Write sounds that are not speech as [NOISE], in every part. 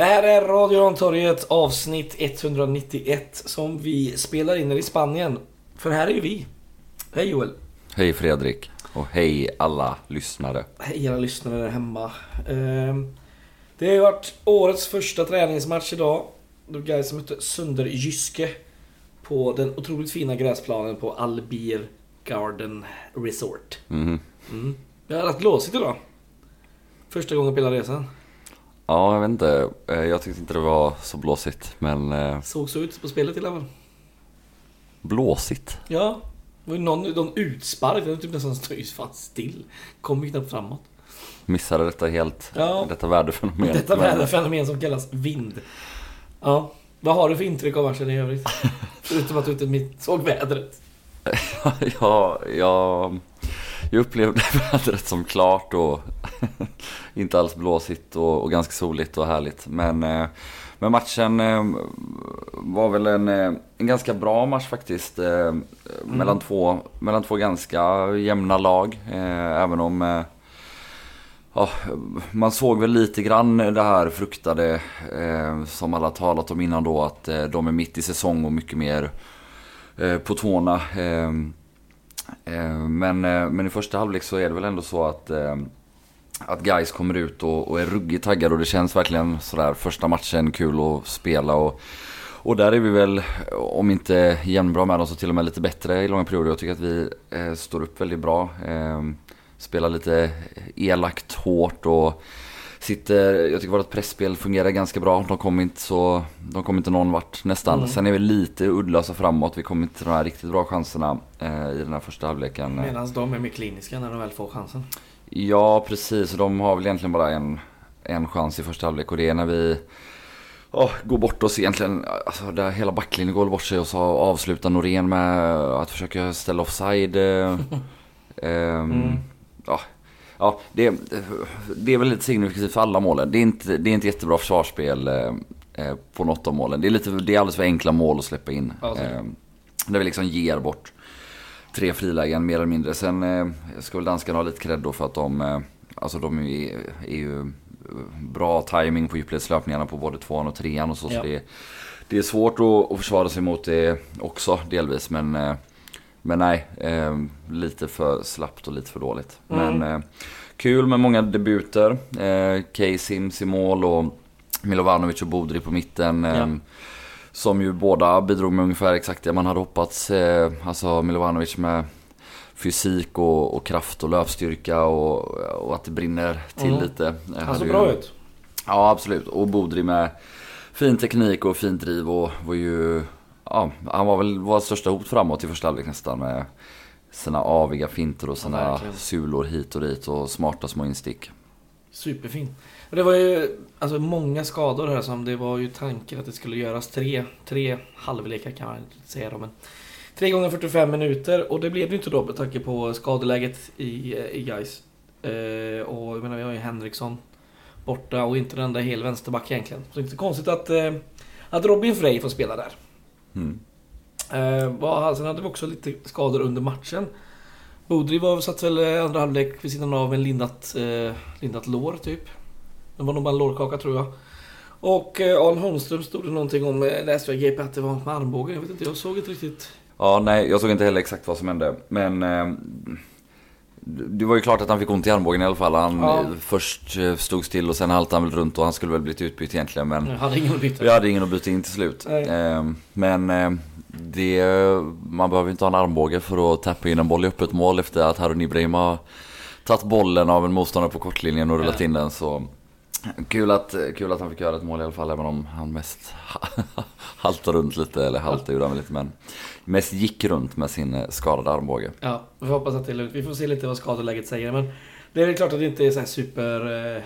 Det här är Radio Rantorget avsnitt 191 som vi spelar in i Spanien. För här är ju vi. Hej Joel. Hej Fredrik och hej alla lyssnare. Hej alla lyssnare där hemma. Ehm, Det har ju varit årets första träningsmatch idag. Då Gais mötte Sunderjyske på den otroligt fina gräsplanen på Albir Garden Resort. Mhm. Mm. Det har rätt blåsigt idag. Första gången på hela resan. Ja, jag vet inte. Eh, Jag tyckte inte det var så blåsigt, men eh, Såg så ut på spelet i alla fall. blåsigt. Ja, det var ju någon, någon utspark, den typ nästan stod ju fan still. Kom ju knappt framåt. Missade detta helt, Ja. detta väderfenomen. Detta Men- väderfenomen som kallas vind. Ja, vad har du för intryck av matchen i övrigt? [LAUGHS] Förutom att du inte såg vädret. [LAUGHS] ja, jag, jag upplevde [LAUGHS] vädret som klart och [LAUGHS] inte alls blåsigt och, och ganska soligt och härligt. Men, eh, men matchen eh, var väl en, eh, en ganska bra match faktiskt. eh, Mellan, två, mellan två ganska jämna lag. eh, Även om eh, Ja, man såg väl lite grann det här fruktade som alla talat om innan då att de är mitt i säsong och mycket mer på tårna. Eh, men, eh, men i första halvlek så är det väl ändå så att, eh, att guys kommer ut och, och är ruggigt taggade och det känns verkligen sådär första matchen kul att spela. Och, och där är vi väl, om inte jämnbra med dem så till och med lite bättre i långa perioder. Jag tycker att vi eh, står upp väldigt bra. Eh, spelar lite elakt hårt och sitter, jag tycker vårt pressspel fungerar ganska bra. De kommer inte så, de kommer inte någon vart nästan. Mm. Sen är vi lite uddlösa framåt. Vi kommer inte till de här riktigt bra chanserna eh, i den här första halvleken. Medan de är mer kliniska när de väl får chansen. Ja, precis. De har väl egentligen bara en, en chans i första halvlek och det är när vi oh, går bort oss egentligen. Alltså, där hela backlinjen går bort sig och så avslutar Norén med att försöka ställa offside. [LAUGHS] eh, Mm. ja, ja, det, det är väl lite signifikativt för alla målen. Det är inte, det är inte jättebra försvarsspel eh, eh, på något av målen. Det är, lite, det är alldeles för enkla mål att släppa in. Ja, så är det. Eh, där vi liksom ger bort tre frilägen mer eller mindre. Sen eh, ska väl danskarna ha lite cred då för att de, eh, alltså de är, är ju bra timing på djupledslöpningarna på både tvåan och trean och så. Ja. så det, det är svårt att, att försvara sig mot det också delvis. Men, eh, men nej, eh, lite för slappt och lite för dåligt. Mm. Men eh, kul med många debuter. Eh, Kay Sims i mål och Milovanovic och Bodri på mitten. Eh, Ja. Som ju båda bidrog med ungefär exakt det man hade hoppats. Eh, alltså Milovanovic med fysik och, och kraft och löpstyrka och, och att det brinner till Mm. lite. Han såg bra ut. Ja absolut. Och Bodri med fin teknik och fint driv och var ju... Ja, han var väl vårt största hot framåt i första halvlek nästan med sina aviga finter och Ja, sina verkligen. sulor hit och dit och smarta små instick. Superfin. Och det var ju alltså, många skador här som det var ju tanken att det skulle göras tre, tre halvlekar kan man inte säga då, men tre gånger 45 minuter och det blev det ju inte då med tanke på skadeläget i, i guys. Eh, och jag menar vi har ju Henriksson borta och inte den enda hel vänsterback egentligen. Så det är inte konstigt att, eh, att Robin Frey får spela där. Mm. Eh, sen hade vi också lite skador under matchen. Bodri var, satt väl i andra halvlek vid sidan av med en lindat, eh, lindat lår typ. Det var nog bara en lårkaka tror jag. Och eh, Arn Holmström stod det någonting om, eh, läste jag GP, att det var med armbågen. Jag vet inte, jag såg inte riktigt. Ja, nej, jag såg inte heller exakt vad som hände. Men eh, det var ju klart att han fick ont i armbågen i alla fall. Han Ja. eh, först eh, stod still och sen haltade han väl runt och han skulle väl blivit utbytt egentligen. Men Jag hade ingen att byta. vi hade ingen att byta in till slut. Nej. Eh, men eh, det, man behöver inte ha en armbåge för att tappa in en boll i öppet mål efter att Harun Ibrahim har tagit bollen av en motståndare på kortlinjen och rullat Ja. in den. Så kul att, kul att han fick göra ett mål i alla fall, även om han mest [LAUGHS] haltade runt lite, eller haltade gjorde han lite, men mest gick runt med sin eh, skadade armbåge. Ja, vi får hoppas att det är lugnt. Vi får se lite vad skadeläget säger. Men det är väl klart att det inte är så super eh,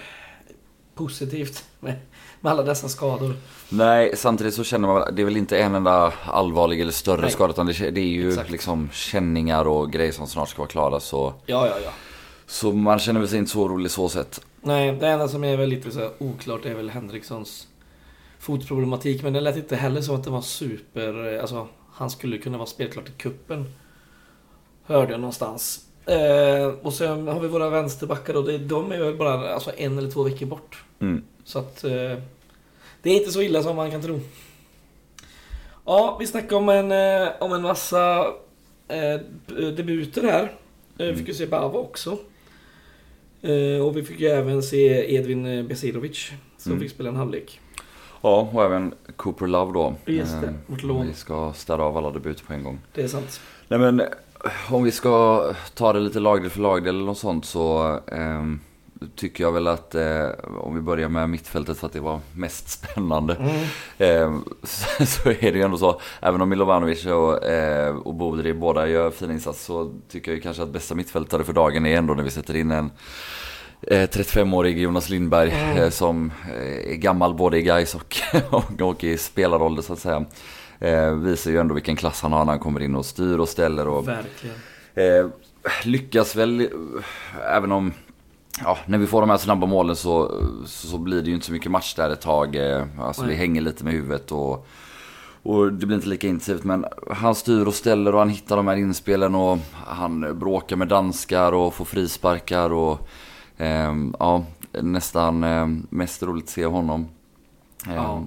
positivt med, med alla dessa skador. Nej, samtidigt så känner man det är väl inte en enda allvarlig eller större Nej. skada, utan det, det är ju Exakt. liksom känningar och grejer som snart ska vara klara. Så, Ja, ja, ja. så man känner väl sig inte så orolig så sett. Nej, det enda som är väl lite så oklart är väl Henrikssons fotproblematik. Men det lät inte heller som att det var super... Alltså, han skulle kunna vara spelklart i kuppen Hörde jag någonstans. Eh, och sen har vi våra vänsterbackar och det, de är väl bara alltså, en eller två veckor bort. Mm. Så att... Eh, Det är inte så illa som man kan tro. Ja, vi snackade om en, eh, om en massa eh, debuter här. Eh, Vi fick ju se Bava också. Eh, och vi fick ju även se Edvin Besirovic som Mm. fick spela en halvlek. Ja, och även Cooper Love då. Just det, Eh, vårt lån. Vi ska städa av alla debuter på en gång. Det är sant. Nej men om vi ska ta det lite lagdel för lagdel eller något sånt så ehm, tycker jag väl att eh, om vi börjar med mittfältet för att det var mest spännande. Mm. Ehm, [LAUGHS] så, så är det ju ändå så, även om Milovanovic och, eh, och Bodri båda gör fin insats så tycker jag ju kanske att bästa mittfältare för dagen är ändå när vi sätter in en eh, 35-årig Jonas Lindberg Mm. eh, som eh, är gammal både i Gais och, [LAUGHS] och, och i spelarålder så att säga. Eh, visar ju ändå vilken klass han har när han kommer in och styr och ställer och Verkligen. eh, lyckas väl, eh, även om Ja, när vi får de här snabba målen så, så, blir det ju inte så mycket match där ett tag. Eh, alltså vi Nej. hänger lite med huvudet och, och det blir inte lika intensivt. Men han styr och ställer och han hittar de här inspelen och han bråkar med danskar och får frisparkar och ehm, ja, nästan eh, mest roligt att se honom. Ehm, Ja.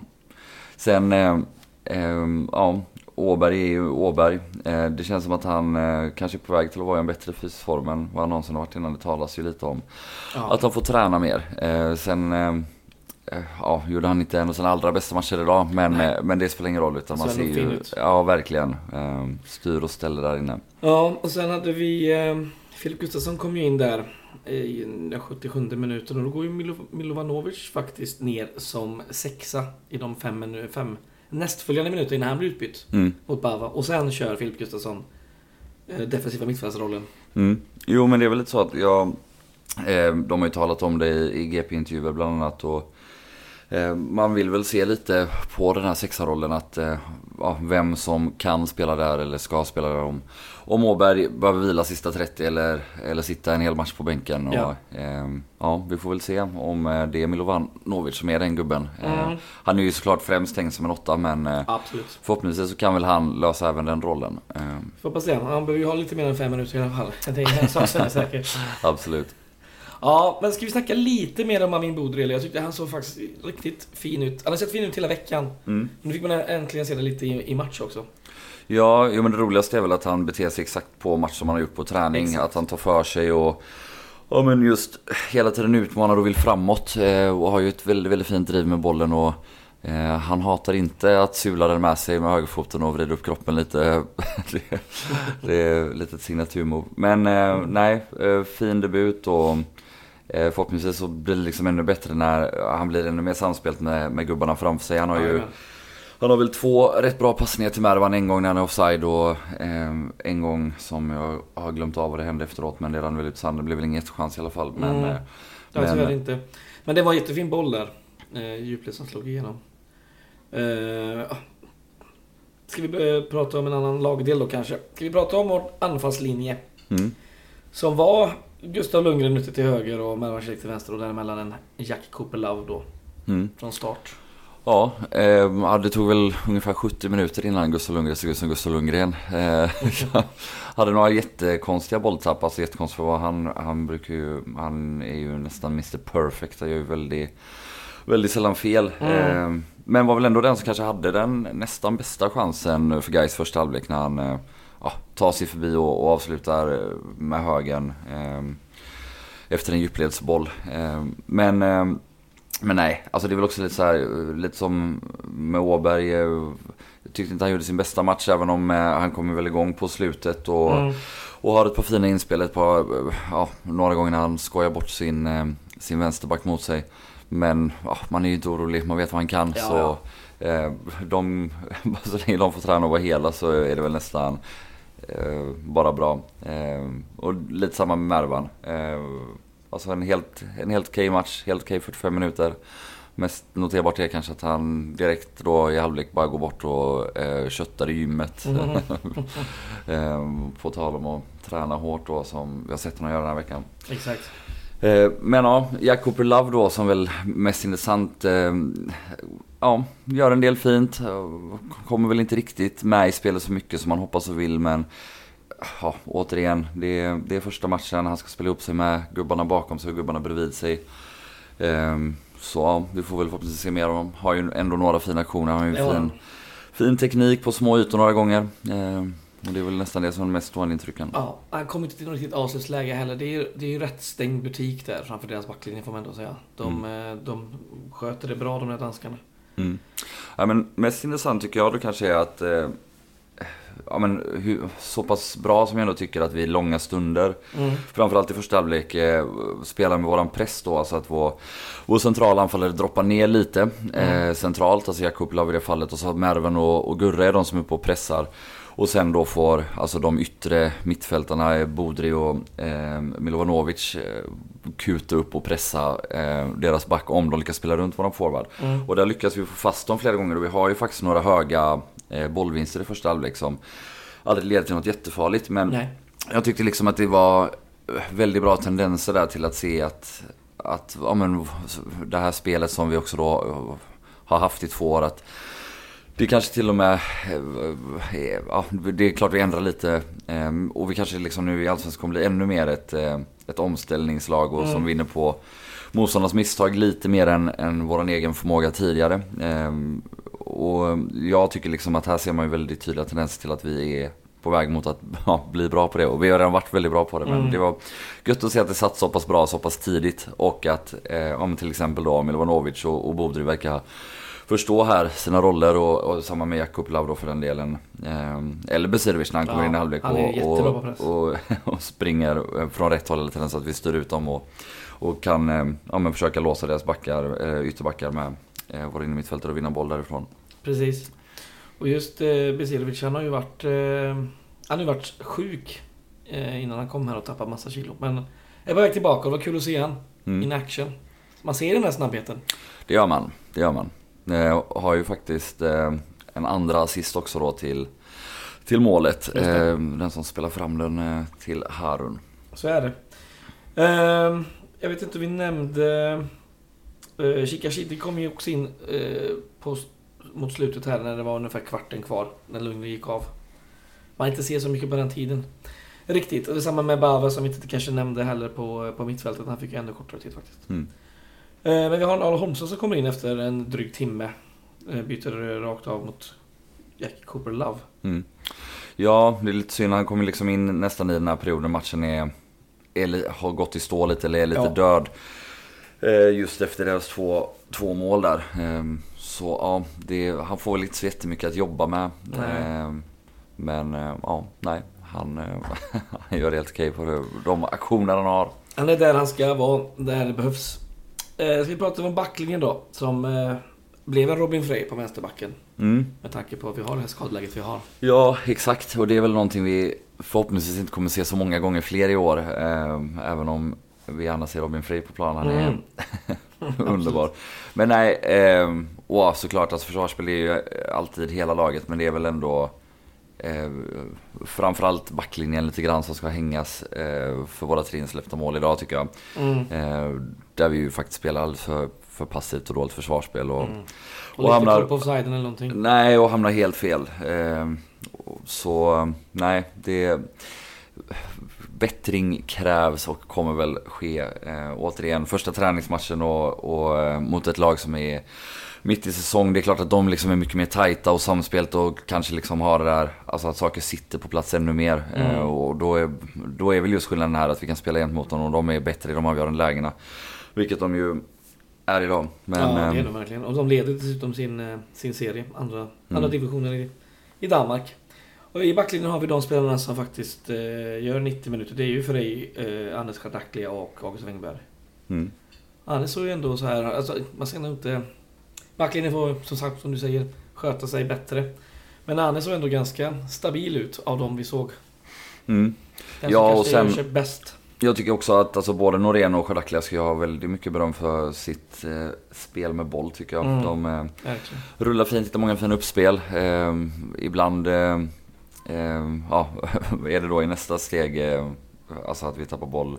Sen, eh, ehm, ja, Åberg är ju Åberg. Eh, det känns som att han eh, kanske är på väg till att vara i en bättre fysisk form än vad han någonsin har varit innan. Det talas ju lite om Ja. att han får träna mer. Eh, sen ja, gjorde han inte en av sina allra bästa matcher idag, men, Nej. men det spelar ingen roll. Utan man Ser ju, ut. ja verkligen, eh, styr och ställer där inne. Ja, och sen hade vi... Eh, Filip Gustafsson kom ju in där i den 77 minuten och då går ju Milo, Milovanovic faktiskt ner som sexa i de fem, fem nästföljande minuter innan han blir utbytt Mm. mot Bava. Och sen kör Filip Gustafsson eh, defensiva mittfältsrollen. Mm. Jo men det är väl lite så att jag, eh, de har ju talat om det i, i GP-intervjuer bland annat. Och, man vill väl se lite på den här sexarollen att eh, ja, vem som kan spela där eller ska spela där. Om, om Åberg behöver vila sista 30 eller, eller sitta en hel match på bänken. Och, Ja. eh, ja, vi får väl se om eh, det är Milovanovic som är den gubben. Eh, Mm. Han är ju såklart främst tänkt som en åtta men eh, Absolut. förhoppningsvis så kan väl han lösa även den rollen. Eh, Får hoppas det. Han behöver ju ha lite mer än fem minuter i alla fall. Det är en sak som är säker. [LAUGHS] absolut. Ja, men ska vi snacka lite mer om Amin Bodrel? Jag tyckte han såg faktiskt riktigt fin ut. Han har sett fin ut hela veckan. Mm. Nu fick man äntligen se det lite i, i match också. Ja, jo, men det roligaste är väl att han beter sig exakt på match som han har gjort på träning. Exakt. Att han tar för sig och ja, men just hela tiden utmanar och vill framåt. Eh, och har ju ett väldigt, väldigt fint driv med bollen. Och, eh, han hatar inte att sula den med sig med högerfoten och vrida upp kroppen lite. [LAUGHS] det, är lite ett signaturmove. Men eh, nej, eh, fin debut och eh, förhoppningsvis så blir det liksom ännu bättre när han blir ännu mer samspelt med, med gubbarna framför sig. Han har ju han har väl två rätt bra passningar till Mervan. En gång när han är offside och eh, en gång som jag har glömt av vad det hände efteråt. Men det rann väl ut sanden. Det blev väl ingen chans i alla fall. Men, Mm. eh, Det var tyvärr inte. Men det var en jättefin boll där. Eh, djupled som slog igenom. Eh, ska vi börja prata om en annan lagdel då kanske? Ska vi prata om vår anfallslinje? mm, Som var Gustav Lundgren ute till höger och Melvan Kjell till vänster och däremellan en Jack Cooper Love då. mm. Från start. Ja, eh, det tog väl ungefär 70 minuter innan Gustav Lundgren såg ut som Gustav Lundgren. Eh, [LAUGHS] hade några jättekonstiga bolltapp, alltså jättekonstigt för han, han brukar ju, han är ju nästan Mr Perfect, han gör ju väldigt, väldigt sällan fel. Mm. Eh, men var väl ändå den som kanske hade den nästan bästa chansen för Gais första halvlek när han eh, ja, tar sig förbi och, och avslutar eh, med högen. Eh, efter en djupledsboll. Eh, men eh, men nej, alltså det är väl också lite så här, lite som med Åberg. eh, Jag tyckte inte han gjorde sin bästa match även om eh, han kommer väl igång på slutet och, Mm. och har ett par fina inspel. Ett par, eh, ja, några gånger när han skojar bort sin, eh, sin vänsterback mot sig. Men ja, man är ju inte orolig, man vet vad han kan. Ja, så ja. Eh, de, [LAUGHS] så länge de får träna och vara hela så är det väl nästan eh, bara bra. Eh, och lite samma med Mervan. Eh, alltså en helt, en helt okej match, helt okej 45 minuter. Mest noterbart är kanske att han direkt då i halvlek bara går bort och eh, köttar i gymmet. Mhm. [LAUGHS] eh, på tal om att träna hårt då som vi har sett honom göra den här veckan. Exakt. Eh, Men ja, Jack Cooper Love då som väl mest intressant. eh, Ja, gör en del fint. eh, Kommer väl inte riktigt med i spelet så mycket som man hoppas och vill men Ja, återigen, det är, det är första matchen. Han ska spela ihop sig med gubbarna bakom sig och gubbarna bredvid sig. Eh, så ja, vi får väl förhoppningsvis se mer av dem. Har ju ändå några fina aktioner. Han har ju Ja. fin, fin teknik på små ytor några gånger. Och det är väl nästan det som är mest intrycken. Ja, han kommer inte till något riktigt avslutsläge heller. Det är, det är ju rätt stängd butik där framför deras backlinje får man ändå säga. De, eh, de sköter det bra de där danskarna. Mm. Ja, men mest intressant tycker jag då kanske är att eh, ja, men, hur, så pass bra som jag ändå tycker att vi i långa stunder, Mm. framförallt i första halvlek, eh, spelar med våran press då. Alltså att vår, vår centrala anfallare droppar ner lite eh, centralt, alltså Jakub i det fallet. Och så Merven och, och Gurre är de som är på och pressar. Och sen då får alltså de yttre mittfältarna, eh, Bodri och eh, Milovanovic, eh, kuta upp och pressa eh, deras back om de lyckas spela runt våran forward. Mm. Och där lyckas vi få fast dem flera gånger och vi har ju faktiskt några höga eh, bollvinster i första halvlek som aldrig leder till något jättefarligt. Men Nej. jag tyckte liksom att det var eh, väldigt bra tendenser där till att se att, att ja, men, det här spelet som vi också då har haft i två år. Att det kanske till och med, eh, ja, det är klart vi ändrar lite. eh, Och vi kanske liksom nu i Allsvenskan kommer bli ännu mer ett, eh, ett omställningslag och som vinner på motståndarnas misstag lite mer än, än vår egen förmåga tidigare. Ehm, och jag tycker liksom att här ser man ju väldigt tydliga tendenser till att vi är på väg mot att ja, bli bra på det. Och vi har redan varit väldigt bra på det. Men Mm. det var gött att se att det satt så pass bra så pass tidigt. Och att eh, om till exempel då Milovanovic och, och Bodri verkar förstå här sina roller och, och samma med Jakub Lav då för den delen. Ehm, eller Besirovic när han kommer Ja, in i halvlek och, och, [LAUGHS] och, springer eh, från rätt håll eller tendens att vi styr ut dem och, och kan eh, ja, men försöka låsa deras backar, eh, ytterbackar med eh, våra innermittfältare och vinna boll därifrån. Precis. Och just eh, Besirovic, han har ju varit... Eh, han har varit sjuk eh, innan han kom här och tappat massa kilo. Men är på väg tillbaka och det var kul att se han Mm. in action. Man ser den där snabbheten. Det gör man, det gör man. Eh, har ju faktiskt eh, en andra assist också då till, till målet. Eh, den som spelar fram den eh, till Harun. Så är det. Ehm, jag vet inte, vi nämnde... Uh, Shikashidi kom ju också in eh, på, mot slutet här när det var ungefär kvarten kvar. När Lundgren gick av. Man inte ser så mycket på den tiden. Riktigt. Och detsamma med Bava som vi inte kanske nämnde heller på, på mittfältet. Han fick ju ännu kortare tid faktiskt. Mm. Eh, men vi har en Arne Holmström som kommer in efter en dryg timme. Eh, byter rakt av mot Jack Cooper Love. Mm. Ja, det är lite synd. Han kommer liksom in nästan i den här perioden matchen är, är, har gått i stå lite eller är lite Ja. död. Eh, just efter deras två, två mål där. Eh, så ja, det, han får väl inte så jättemycket att jobba med. Nej. Eh, men ja, nej. Han, [LAUGHS] han gör det helt okej på de aktioner han har. Han är där han ska vara, där det behövs. Eh, ska vi prata om backlinjen då? Som eh, blev en Robin Frey på vänsterbacken. Mm. Med tanke på att vi har det här skadeläget vi har. Ja, exakt. Och det är väl någonting vi förhoppningsvis inte kommer se så många gånger fler i år. Eh, även om vi gärna ser Robin Frey på planen. Han är Mm. [LAUGHS] [LAUGHS] underbar. Men nej, eh, och såklart alltså försvarsspel är ju alltid hela laget. Men det är väl ändå eh, framförallt backlinjen lite grann som ska hängas eh, för våra tre insläppta mål idag tycker jag. Mm. Eh, där vi ju faktiskt spelar alldeles för, för passivt och dåligt försvarsspel. Och, Mm. Och, Och hamnar- på offsiden eller någonting. Nej, och hamnar helt fel. Eh, så nej, det... Bättring krävs och kommer väl ske. Eh, återigen, första träningsmatchen och, och eh, mot ett lag som är mitt i säsong. Det är klart att de liksom är mycket mer tajta och samspelt och kanske liksom har det där, alltså att saker sitter på plats ännu mer. Mm. Eh, och då är, då är väl just skillnaden här att vi kan spela jämt mot dem och de är bättre i de avgörande lägena. Vilket de ju är idag. Men, ja, det är eh, de verkligen. Och de leder dessutom sin, eh, sin serie. Andra, Mm. andra divisioner i, i Danmark. Och i backlinjen har vi de spelarna som faktiskt eh, gör 90 minuter. Det är ju Frej, eh, Anders Chardaklia och August Wengberg. mm. Anders såg ju ändå så här, alltså man ska nog inte... Backlinjen får som sagt, som du säger, sköta sig bättre. Men Anne såg ändå ganska stabil ut av de vi såg. Mm. Den Ja, som och sen- bäst. Jag tycker också att alltså, både Norén och Chardaklia ska ha väldigt mycket beröm för sitt eh, spel med boll tycker jag. Mm. De eh, Verkligen. rullar fint, hittar många fina uppspel. Eh, ibland eh, eh, ja, [LAUGHS] är det då i nästa steg, eh, alltså att vi tappar boll.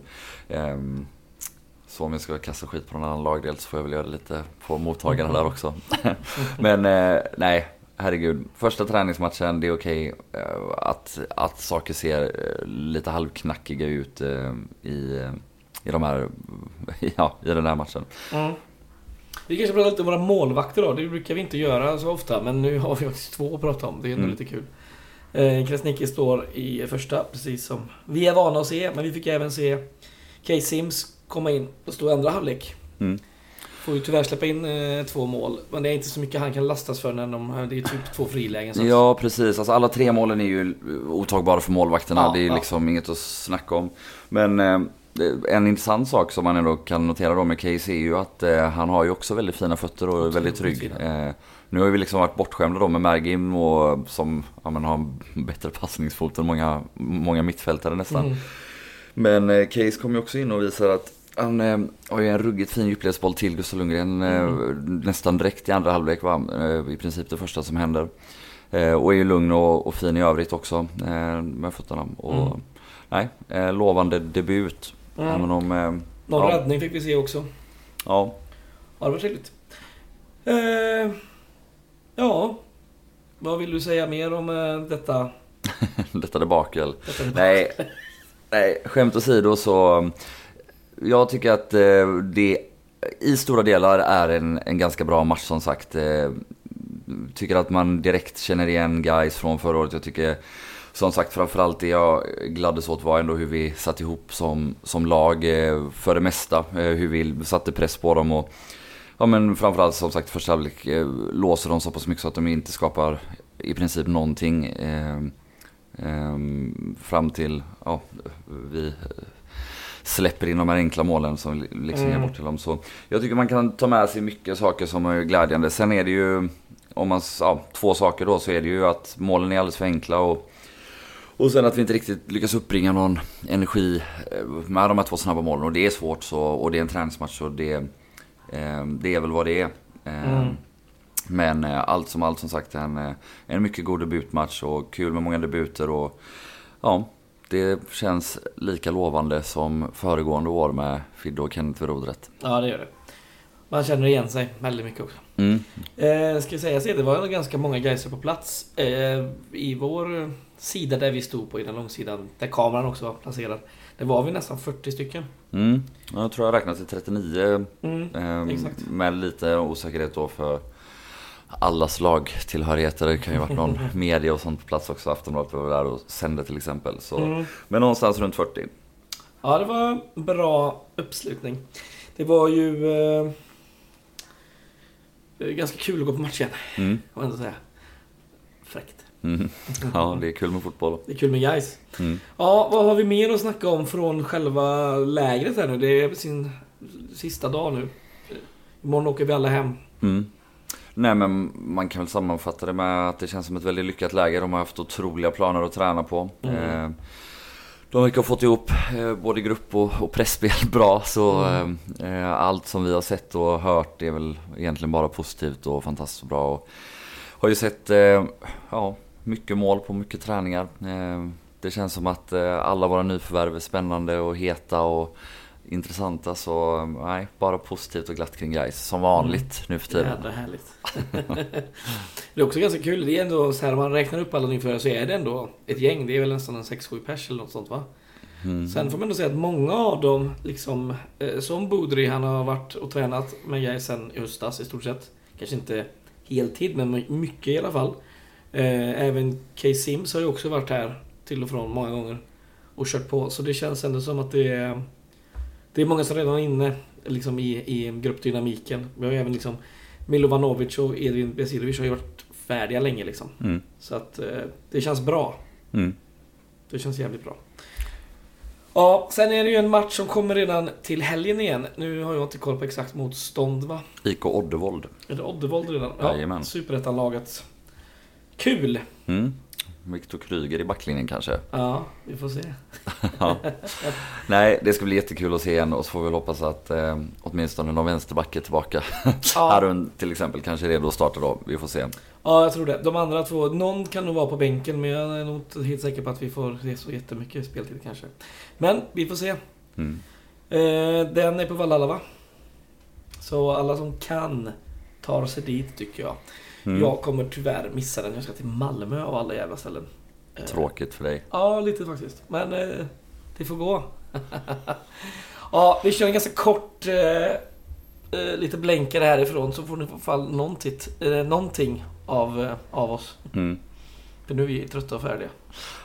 Så om jag ska kasta skit på någon annan lagdel så får jag väl göra det lite på mottagarna där också. [LAUGHS] Men eh, nej, herregud. Första träningsmatchen, det är okej eh, att, att saker ser eh, lite halvknackiga ut eh, i, i, de här, [LAUGHS] ja, i den här matchen. Mm. Vi kanske pratar lite om våra målvakter då. Det brukar vi inte göra så ofta, men nu har vi faktiskt två att prata om. Det är ändå Mm. lite kul. Krasniqi står i första, precis som vi är vana att se. Men vi fick även se Case Sims komma in och stå i andra halvlek. Mm. Får ju tyvärr släppa in eh, två mål. Men det är inte så mycket han kan lastas för när de, det är typ två frilägen. Så Ja, precis. Alltså, alla tre målen är ju otagbara för målvakterna. Ja, det är ja. liksom inget att snacka om. Men eh, en intressant sak som man ändå kan notera då med Case är ju att eh, han har ju också väldigt fina fötter och är väldigt trygg. Eh, nu har vi liksom varit bortskämda då med Mergim och som ja, men har bättre passningsfot än många, många mittfältare nästan. Mm. Men eh, Case kom ju också in och visar att han eh, har ju en ruggigt fin djupledsboll till Gustav Lundgren eh, nästan direkt i andra halvlek va? Eh, I princip det första som händer. Och är ju lugn och, och fin i övrigt också med fötterna. Och, Mm. Nej, lovande debut. Mm. Även om, Någon ja, räddning fick vi se också. ja, Ja, det var trevligt. Eh, ja, vad vill du säga mer om detta? [LAUGHS] detta debakel. detta Nej, nej, skämt åsido så. Jag tycker att eh, det i stora delar är en, en ganska bra match som sagt. Eh, tycker att man direkt känner igen guys från förra året. Jag tycker som sagt framförallt det jag gladdes åt var ändå hur vi satt ihop som, som lag eh, för det mesta. Hur vi satte press på dem och Ja men framförallt som sagt första halvlek låser de så pass mycket så att de inte skapar i princip någonting. Fram till, ja, vi släpper in de här enkla målen som liksom ger Mm. bort till dem. Så jag tycker man kan ta med sig mycket saker som är glädjande. Sen är det ju, om man, ja, två saker då, så är det ju att målen är alldeles för enkla och och sen att vi inte riktigt lyckas uppbringa någon energi eh, med de här två snabba målen. Och det är svårt så, och det är en träningsmatch och det, eh, det är väl vad det är. Eh, Mm. Men eh, allt som allt som sagt en, eh, en mycket god debutmatch och kul med många debuter och ja, det känns lika lovande som föregående år med Fidde och Kenneth vid rodret. Ja, det gör det. Man känner igen sig väldigt mycket också. Mm. Eh, ska jag säga så, det var ganska många geiser på plats. Eh, I vår sida där vi stod på, i den långsidan, där kameran också var placerad. Det var vi nästan 40 stycken. Mm. Jag tror jag räknat till 39 Mm. eh, exakt. med lite osäkerhet då för allas lagtillhörigheter. Det kan ju varit någon [LAUGHS] media och sånt på plats också. Aftonbladet var där och sände till exempel. Så. Mm. Men någonstans runt 40. Ja, det var bra uppslutning. Det var ju eh, eh, ganska kul att gå på match igen, Mm. får ändå säga. Fräckt. Mm. Ja, det är kul med fotboll. Det är kul med guys. Mm. Ja, vad har vi mer att snacka om från själva lägret här nu? Det är sin sista dag nu. Imorgon åker vi alla hem. Mm. Nej men man kan väl sammanfatta det med att det känns som ett väldigt lyckat läge. De har haft otroliga planer att träna på. Mm. Eh, De verkar ha fått ihop eh, både grupp och, pressspel [LAUGHS] bra. Så Mm. eh, allt som vi har sett och hört är väl egentligen bara positivt och fantastiskt bra. Och har ju sett ja, mycket mål på mycket träningar. Det känns som att alla våra nyförvärv är spännande och heta och intressanta. Så nej, bara positivt och glatt kring guys som vanligt nu för tiden. Jädra härligt. [LAUGHS] det är också ganska kul. Det är ändå så här, om man räknar upp alla nyförvärv så är det ändå ett gäng. Det är väl nästan en 6-7 pers eller något sånt va? Mm. Sen får man ändå säga att många av dem, liksom, eh, som Bodri, han har varit och tränat med Gais sen i höstas i stort sett. Kanske inte heltid, men mycket i alla fall. Eh, även Case Sims har ju också varit här till och från många gånger och kört på. Så det känns ändå som att det är, det är många som redan är inne liksom, i, i gruppdynamiken. Vi har ju även liksom Milovanovic och Edvin Besirovic har ju varit färdiga länge liksom. Mm. Så att eh, det känns bra. Mm. Det känns jävligt bra. Ja, sen är det ju en match som kommer redan till helgen igen. Nu har jag inte koll på exakt motstånd va? IK Oddevold. Är det Oddevold redan? Jajamän. Superettan-laget. Kul! Mm. Viktor Kryger i backlinjen kanske. Ja, vi får se. [LAUGHS] Ja. [LAUGHS] Nej, det ska bli jättekul att se igen och så får vi väl hoppas att eh, åtminstone någon vänsterback är tillbaka. Ja. [LAUGHS] Harun till exempel kanske är redo att starta då. Vi får se. Ja, jag tror det. De andra två, någon kan nog vara på bänken men jag är nog inte helt säker på att vi får se så jättemycket speltid kanske. Men vi får se. Mm. Eh, den är på Vallala va? Så alla som kan tar sig dit tycker jag. Mm. Jag kommer tyvärr missa den. Jag ska till Malmö av alla jävla ställen. Eh, Tråkigt för dig. Ja, lite faktiskt. Men eh, det får gå. [LAUGHS] ja, vi kör en ganska kort eh, eh, lite blänkare härifrån så får ni i alla fall någonting, eh, någonting av, eh, av oss. Mm. För nu är vi trötta och färdiga.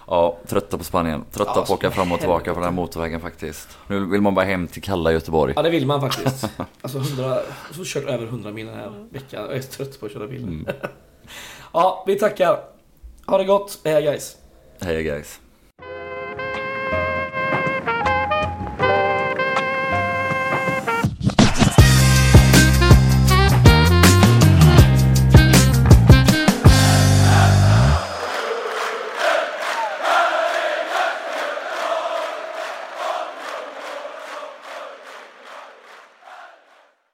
Ja, trötta på Spanien. Trötta Ja, på att åka fram och tillbaka helvete. på den här motorvägen faktiskt. Nu vill man bara hem till kalla Göteborg. Ja, det vill man faktiskt. [LAUGHS] Alltså 100, så kört över 100 mil den här veckan. Jag är trött på att köra bil. Mm. [LAUGHS] Ja, vi tackar. Ha det gott. Hej guys. Hej guys.